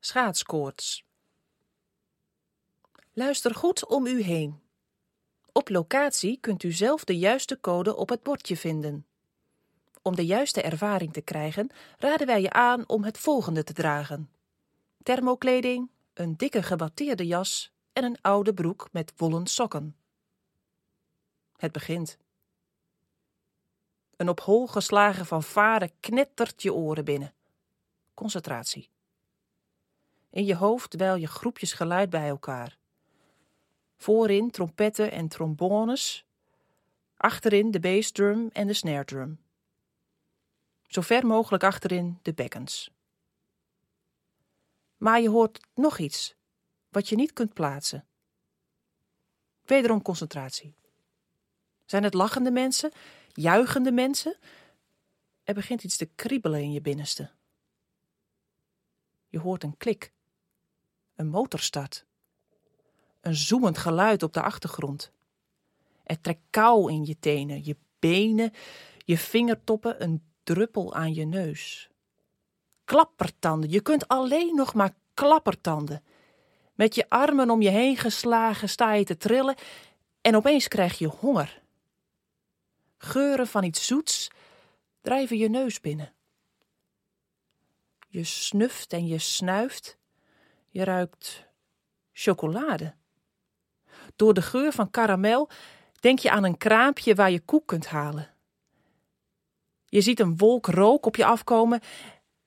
Schaatskoorts. Luister goed om u heen. Op locatie kunt u zelf de juiste code op het bordje vinden. Om de juiste ervaring te krijgen, raden wij je aan om het volgende te dragen: thermokleding, een dikke gebatteerde jas en een oude broek met wollen sokken. Het begint. Een op hol geslagen fanfare knettert je oren binnen. Concentratie. In je hoofd wel je groepjes geluid bij elkaar. Voorin trompetten en trombones. Achterin de bassdrum en de snare drum. Zo ver mogelijk achterin de bekkens. Maar je hoort nog iets wat je niet kunt plaatsen. Wederom concentratie. Zijn het lachende mensen, juichende mensen? Er begint iets te kriebelen in je binnenste. Je hoort een klik, een motorstart, een zoemend geluid op de achtergrond. Er trekt kou in je tenen, je benen, je vingertoppen, een druppel aan je neus. Klappertanden, je kunt alleen nog maar klappertanden. Met je armen om je heen geslagen sta je te trillen en opeens krijg je honger. Geuren van iets zoets drijven je neus binnen. Je snuft en je snuift. Je ruikt chocolade. Door de geur van karamel denk je aan een kraampje waar je koek kunt halen. Je ziet een wolk rook op je afkomen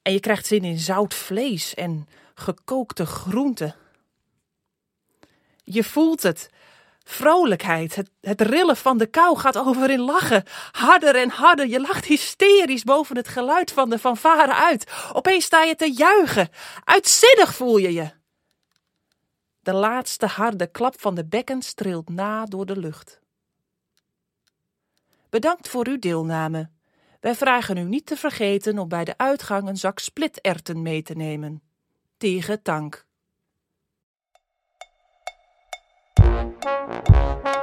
en je krijgt zin in zout vlees en gekookte groenten. Je voelt het. Vrolijkheid, het, het rillen van de kou gaat over in lachen. Harder en harder, je lacht hysterisch boven het geluid van de fanfare uit. Opeens sta je te juichen. Uitzinnig voel je je. De laatste harde klap van de bekken streelt na door de lucht. Bedankt voor uw deelname. Wij vragen u niet te vergeten om bij de uitgang een zak splitterten mee te nemen. Tegen dank. Thank you.